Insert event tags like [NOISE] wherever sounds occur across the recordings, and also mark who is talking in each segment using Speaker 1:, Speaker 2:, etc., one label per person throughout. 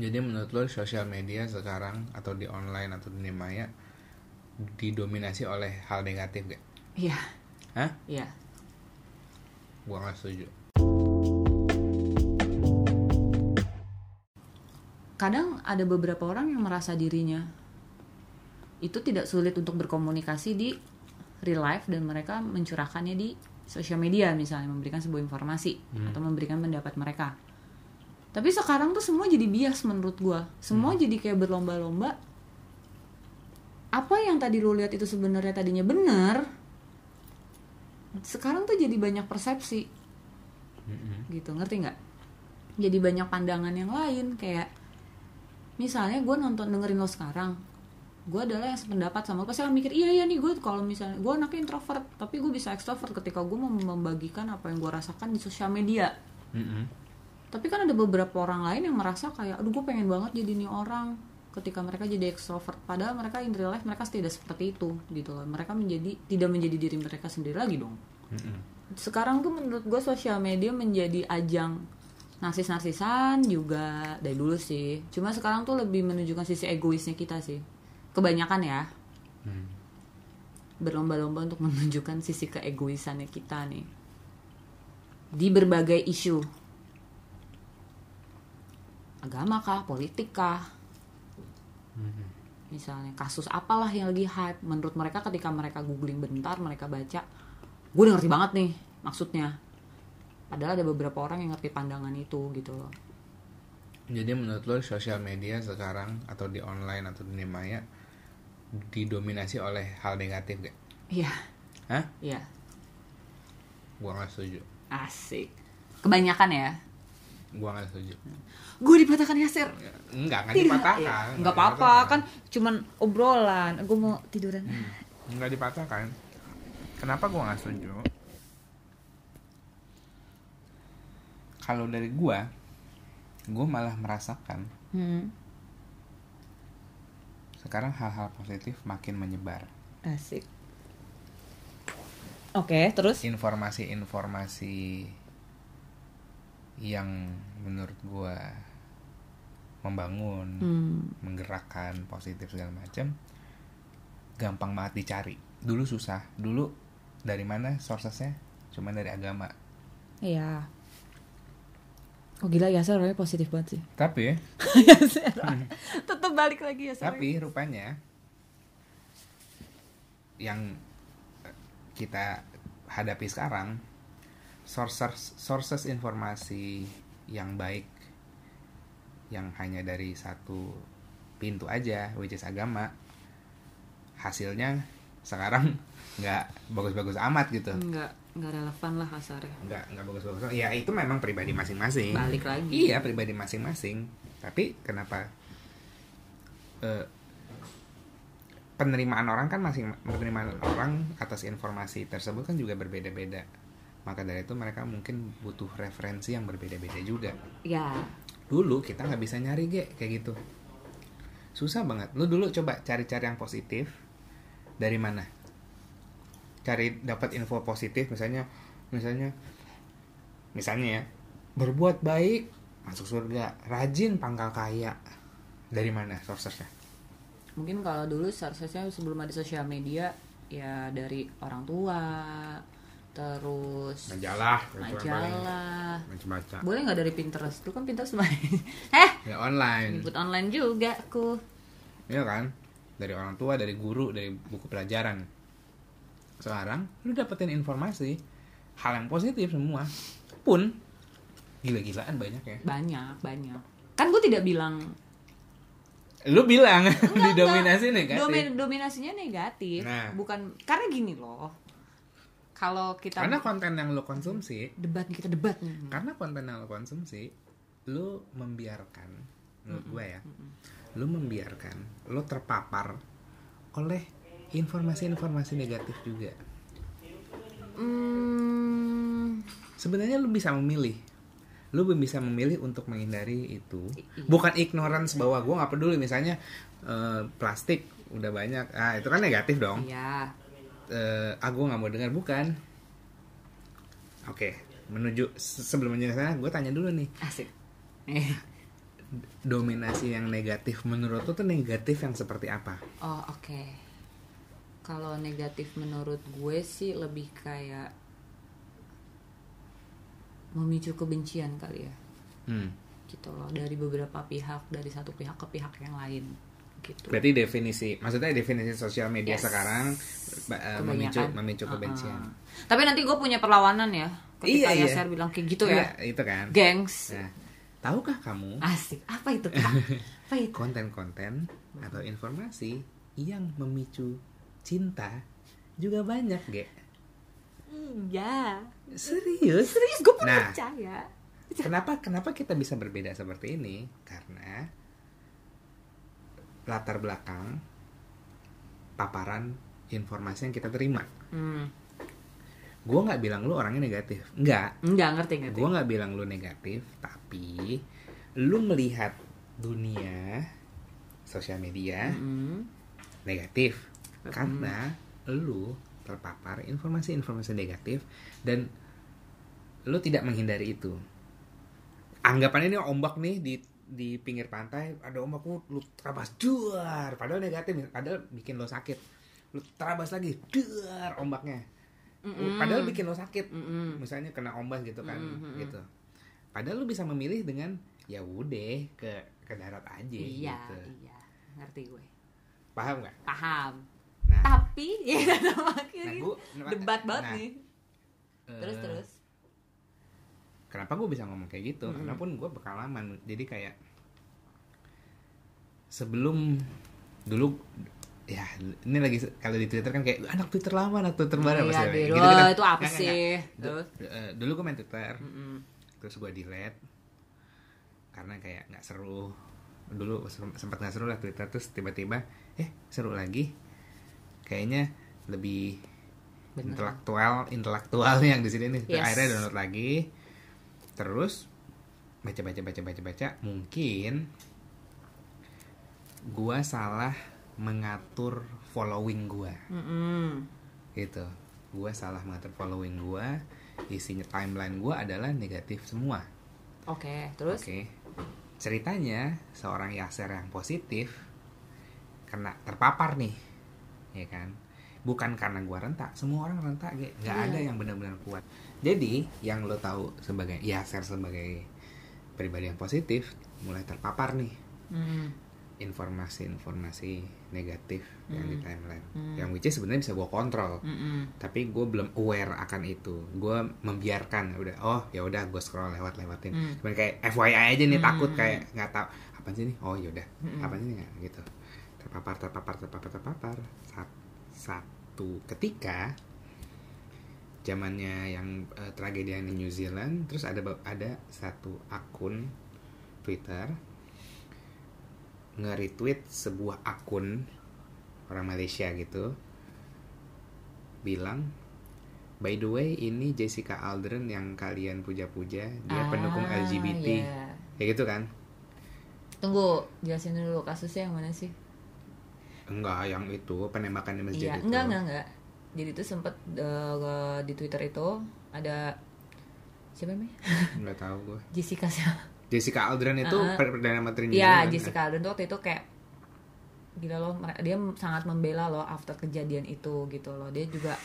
Speaker 1: Jadi menurut lo sosial media sekarang atau di online atau di dunia maya didominasi oleh hal negatif gak?
Speaker 2: Iya,
Speaker 1: Hah?
Speaker 2: iya.
Speaker 1: Gua nggak setuju.
Speaker 2: Kadang ada beberapa orang yang merasa dirinya itu tidak sulit untuk berkomunikasi di real life dan mereka mencurahkannya di sosial media misalnya memberikan sebuah informasi atau memberikan pendapat mereka. Tapi sekarang tuh semua jadi bias menurut gua. Semua jadi kayak berlomba-lomba. Apa yang tadi lu lihat itu sebenarnya tadinya benar. Sekarang tuh jadi banyak persepsi. Gitu, ngerti nggak? Jadi banyak pandangan yang lain kayak misalnya gue nonton dengerin lo sekarang gue adalah yang sependapat sama lo pasti akan mikir iya iya nih gue kalau misalnya gue anaknya introvert tapi gue bisa extrovert ketika gue mau membagikan apa yang gue rasakan di sosial media
Speaker 1: Mm-mm.
Speaker 2: Tapi kan ada beberapa orang lain yang merasa kayak aduh gue pengen banget jadi nih orang. Ketika mereka jadi extrovert padahal mereka in real life mereka tidak seperti itu gitu loh. Mereka menjadi tidak menjadi diri mereka sendiri lagi dong.
Speaker 1: Mm-mm.
Speaker 2: sekarang tuh menurut gue sosial media menjadi ajang narsis-narsisan juga dari dulu sih. Cuma sekarang tuh lebih menunjukkan sisi egoisnya kita sih. Kebanyakan ya.
Speaker 1: Hmm.
Speaker 2: berlomba-lomba untuk [LAUGHS] menunjukkan sisi keegoisannya kita nih. Di berbagai isu agama kah politik kah? Misalnya kasus apalah yang lagi hype? Menurut mereka ketika mereka googling bentar mereka baca gue udah ngerti banget nih maksudnya. Padahal ada beberapa orang yang ngerti pandangan itu gitu loh.
Speaker 1: Jadi menurut lo sosial media sekarang atau di online atau di maya didominasi oleh hal negatif gak?
Speaker 2: iya.
Speaker 1: Hah?
Speaker 2: iya.
Speaker 1: Gua nggak setuju.
Speaker 2: asik. Kebanyakan ya
Speaker 1: Gua nggak setuju.
Speaker 2: gue dipatahkan Yasir
Speaker 1: Enggak, nggak
Speaker 2: Tidak,
Speaker 1: dipatahkan.
Speaker 2: nggak apa-apa kan cuman obrolan gue mau tiduran
Speaker 1: Nggak dipatahkan. Kenapa gua nggak setuju? Kalau dari gua, gua malah merasakan
Speaker 2: Hmm,
Speaker 1: sekarang hal-hal positif makin menyebar.
Speaker 2: asik oke terus
Speaker 1: Informasi-informasi yang menurut gua membangun,
Speaker 2: Hmm,
Speaker 1: menggerakkan, positif segala macam, gampang banget dicari. Dulu susah. Dulu dari mana sourcesnya? Cuma dari agama.
Speaker 2: iya Oh gila Yasir orangnya positif banget sih
Speaker 1: Tapi, [LAUGHS]
Speaker 2: Yasir Tetep balik lagi Yasir
Speaker 1: tapi rupanya yang kita hadapi sekarang sources sources informasi yang baik yang hanya dari satu pintu aja which is agama hasilnya sekarang [LAUGHS] nggak bagus-bagus amat gitu.
Speaker 2: Enggak, enggak relevan lah kasarnya.
Speaker 1: Nggak nggak bagus-bagus ya itu memang pribadi masing-masing.
Speaker 2: Balik lagi.
Speaker 1: Iya pribadi masing-masing. Tapi kenapa eh, penerimaan orang kan masing penerimaan orang atas informasi tersebut kan juga berbeda-beda. Maka dari itu mereka mungkin butuh referensi yang berbeda-beda juga.
Speaker 2: Ya
Speaker 1: Dulu kita nggak bisa nyari ge kayak gitu. Susah banget. Lu dulu coba cari-cari yang positif dari mana? Cari dapat info positif misalnya misalnya misalnya ya berbuat baik masuk surga rajin pangkal kaya dari mana sourcesnya
Speaker 2: mungkin kalau dulu seharusnya sebelum ada sosial media ya dari orang tua terus
Speaker 1: majalah
Speaker 2: majalah.
Speaker 1: Baca
Speaker 2: boleh nggak dari Pinterest? Lu kan Pinterest main [LAUGHS] eh
Speaker 1: ya online.
Speaker 2: nyebut online juga aku.
Speaker 1: Iya kan? Dari orang tua dari guru dari buku pelajaran. Sekarang lu dapetin informasi hal yang positif semua. Pun gila-gilaan banyak ya.
Speaker 2: Banyak banyak. Kan gue tidak bilang
Speaker 1: lu bilang [LAUGHS]
Speaker 2: Enggak,
Speaker 1: didominasi
Speaker 2: enggak.
Speaker 1: negatif.
Speaker 2: Domin- dominasinya negatif.
Speaker 1: Nah.
Speaker 2: bukan karena gini loh kalau kita
Speaker 1: karena konten yang lu konsumsi
Speaker 2: debat kita debat. Nih
Speaker 1: karena konten yang lo konsumsi lu membiarkan menurut gue ya lu membiarkan lu terpapar oleh informasi-informasi negatif juga.
Speaker 2: Hmm,
Speaker 1: sebenarnya lu bisa memilih. Lu bisa memilih untuk menghindari itu.
Speaker 2: I-
Speaker 1: bukan ignorance bahwa gue nggak peduli misalnya eh, plastik udah banyak. Ah itu kan negatif dong.
Speaker 2: Iya
Speaker 1: eh ah gue nggak mau dengar bukan. Oke menuju sebelum menuju ke sana gue tanya dulu nih.
Speaker 2: Asik. Eh
Speaker 1: dominasi yang negatif menurut lo tuh negatif yang seperti apa?
Speaker 2: Oh oke. Kalau negatif menurut gue sih lebih kayak memicu kebencian kali ya,
Speaker 1: hmm.
Speaker 2: gitu loh dari beberapa pihak dari satu pihak ke pihak yang lain, gitu.
Speaker 1: berarti definisi maksudnya definisi sosial media
Speaker 2: Yes.
Speaker 1: sekarang eh, memicu memicu
Speaker 2: Uh-uh.
Speaker 1: kebencian
Speaker 2: Tapi nanti gue punya perlawanan ya, ketika
Speaker 1: Iya, iya.
Speaker 2: Yasser bilang kayak gitu ya,
Speaker 1: Iya, itu kan
Speaker 2: gengs.
Speaker 1: nah tahukah kamu
Speaker 2: Asik. Apa itu kak? [LAUGHS] Apa itu?
Speaker 1: konten-konten atau informasi yang memicu cinta juga banyak ge
Speaker 2: Iya.
Speaker 1: serius
Speaker 2: Serius gue
Speaker 1: Nah.
Speaker 2: percaya.
Speaker 1: Kenapa kenapa kita bisa berbeda seperti ini? Karena latar belakang paparan informasi yang kita terima.
Speaker 2: Hmm.
Speaker 1: Gue nggak bilang lu orangnya negatif, nggak.
Speaker 2: Enggak ngerti ngerti.
Speaker 1: Gue nggak bilang lu negatif, tapi lu melihat dunia sosial media
Speaker 2: Mm-mm.
Speaker 1: negatif karena lu terpapar informasi-informasi negatif dan lu tidak menghindari itu. Anggapannya ini ombak nih di di pinggir pantai ada ombak lu, lu terabas duar padahal negatif padahal bikin lo sakit lu terabas lagi duar ombaknya
Speaker 2: Mm-mm.
Speaker 1: padahal bikin lo sakit
Speaker 2: Mm-mm.
Speaker 1: misalnya kena ombak gitu kan
Speaker 2: Mm-mm.
Speaker 1: gitu padahal lu bisa memilih dengan ya udah ke ke darat aja
Speaker 2: Iya,
Speaker 1: gitu
Speaker 2: iya. Ngerti gue.
Speaker 1: paham nggak
Speaker 2: Paham.
Speaker 1: nah
Speaker 2: Tapi [LAUGHS] ya
Speaker 1: nah, gua-
Speaker 2: debat banget
Speaker 1: nah,
Speaker 2: nih. Terus
Speaker 1: eh,
Speaker 2: terus.
Speaker 1: Kenapa gue bisa ngomong kayak gitu
Speaker 2: Mm-mm.
Speaker 1: karena pun gue berpengalaman jadi kayak sebelum dulu ya ini lagi kalau di Twitter kan kayak anak Twitter lama anak Twitter baru
Speaker 2: Iya,
Speaker 1: pasti
Speaker 2: Biro,
Speaker 1: gitu kan.
Speaker 2: itu apa
Speaker 1: nggak,
Speaker 2: sih?
Speaker 1: Du-
Speaker 2: Terus?
Speaker 1: eh, dulu gue main Twitter
Speaker 2: Mm-mm.
Speaker 1: terus gue delete karena kayak nggak seru dulu sem- sempat nggak seru lah Twitter terus tiba-tiba eh seru lagi kayaknya lebih
Speaker 2: Bener.
Speaker 1: intelektual intelektual yang di sini nih
Speaker 2: Yes.
Speaker 1: akhirnya download lagi terus baca baca baca baca baca mungkin gua salah mengatur following gua
Speaker 2: Mm-mm.
Speaker 1: gitu gua salah mengatur following gua isinya timeline gua adalah negatif semua
Speaker 2: Oke, terus?
Speaker 1: Oke. Ceritanya seorang Yaser yang positif kena terpapar nih, ya kan? Bukan karena gua rentak, semua orang rentak, nggak
Speaker 2: Iya.
Speaker 1: ada yang benar-benar kuat. Jadi yang lo tahu sebagai Yaser sebagai pribadi yang positif, mulai terpapar nih
Speaker 2: Mm.
Speaker 1: informasi-informasi negatif yang di
Speaker 2: Hmm.
Speaker 1: timeline,
Speaker 2: Hmm.
Speaker 1: yang which is sebenarnya bisa gua kontrol
Speaker 2: Mm-mm.
Speaker 1: tapi gue belum aware akan itu gue membiarkan udah oh ya udah gue scroll lewat lewatin
Speaker 2: Hmm.
Speaker 1: cuman kayak FYI aja nih
Speaker 2: Hmm.
Speaker 1: takut kayak nggak tahu apa sih nih oh yaudah
Speaker 2: Hmm.
Speaker 1: apa sih nih nggak gitu terpapar terpapar terpapar terpapar Sat- satu ketika zamannya yang eh, tragedi yang di New Zealand terus ada ada satu akun Twitter nge-retweet sebuah akun orang Malaysia gitu bilang by the way ini Jessica Aldrin yang kalian puja-puja dia pendukung
Speaker 2: Ah,
Speaker 1: LGBT
Speaker 2: iya.
Speaker 1: kayak gitu kan
Speaker 2: Tunggu, jelasin dulu kasusnya yang mana sih?
Speaker 1: Enggak yang itu penembakan di masjid
Speaker 2: Iya,
Speaker 1: itu
Speaker 2: enggak, enggak, enggak. Jadi itu sempet eh, di Twitter itu ada siapa namanya? [LAUGHS]
Speaker 1: nggak tahu gue
Speaker 2: Jessica siapa?
Speaker 1: Jessica Aldrin itu per- perdana menteri
Speaker 2: Iya. Jessica Alden tuh waktu itu kayak gila loh, dia sangat membela loh after kejadian itu gitu loh. Dia juga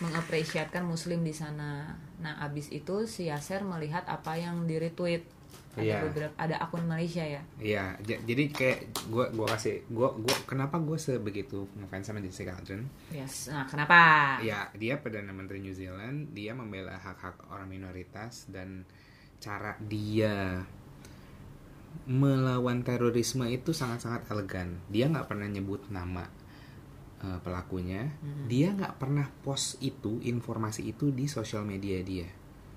Speaker 2: mengapresiasikan muslim di sana. Nah, abis itu si Yaser melihat apa yang di retweet. Ada
Speaker 1: Iya.
Speaker 2: beberapa ada akun Malaysia ya.
Speaker 1: Iya, j- jadi kayak gue gua kasih gua gua kenapa gue sebegitu ngefans sama Jessica Aldrin?
Speaker 2: Yes. Nah, kenapa?
Speaker 1: Ya, dia perdana menteri New Zealand, dia membela hak-hak orang minoritas dan cara dia melawan terorisme itu sangat-sangat elegan. Dia nggak pernah nyebut nama eh, pelakunya,
Speaker 2: Hmm.
Speaker 1: dia nggak pernah post itu informasi itu di sosial media dia.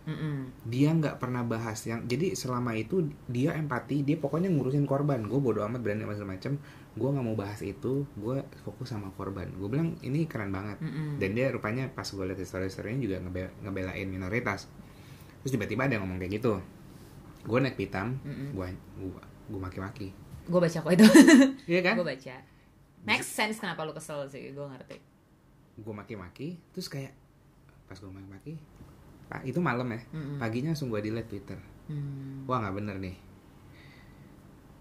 Speaker 2: Mm-mm.
Speaker 1: Dia nggak pernah bahas yang jadi selama itu dia empati, dia pokoknya ngurusin korban. Gue bodo amat berani macam macam. Gue nggak mau bahas itu, gue fokus sama korban. Gue bilang ini keren banget
Speaker 2: Mm-mm.
Speaker 1: dan dia rupanya pas gue liat story storynya juga ngebe- ngebelain minoritas terus tiba-tiba ada yang ngomong kayak gitu gue naik pitam gue gue gue maki-maki
Speaker 2: Gue baca kok itu. [LAUGHS]
Speaker 1: iya kan
Speaker 2: gue baca. Make sense kenapa lu kesel sih, gue ngerti.
Speaker 1: gue maki-maki terus kayak pas gue maki-maki pak itu malam ya
Speaker 2: Mm-mm.
Speaker 1: paginya langsung gue delete twitter
Speaker 2: Hmm.
Speaker 1: wah nggak bener nih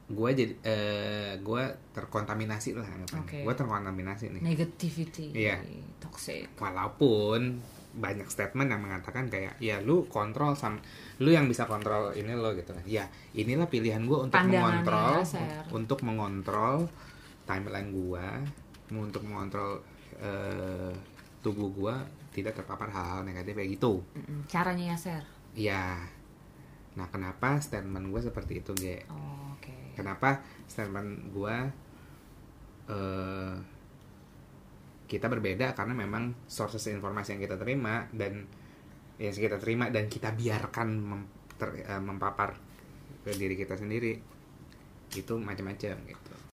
Speaker 1: gue jadi eh gue terkontaminasi lah anggapannya.
Speaker 2: Oke.
Speaker 1: gue terkontaminasi nih
Speaker 2: negativity
Speaker 1: Iya.
Speaker 2: toxic
Speaker 1: walaupun banyak statement yang mengatakan kayak ya lu kontrol sam lu yang bisa kontrol ini lo gitu kan ya inilah pilihan gue untuk
Speaker 2: Pandangannya
Speaker 1: mengontrol
Speaker 2: ya,
Speaker 1: untuk mengontrol timeline gue untuk mengontrol eh, tubuh gue tidak terpapar hal-hal negatif kayak gitu.
Speaker 2: Caranya ya ser?
Speaker 1: Ya nah kenapa statement gue seperti itu ge?
Speaker 2: Oh, oke.
Speaker 1: Kenapa statement gue eh kita berbeda? Karena memang sources informasi yang kita terima dan yang kita terima dan kita biarkan mem- ter- eh, mempapar ke diri kita sendiri itu macam-macam gitu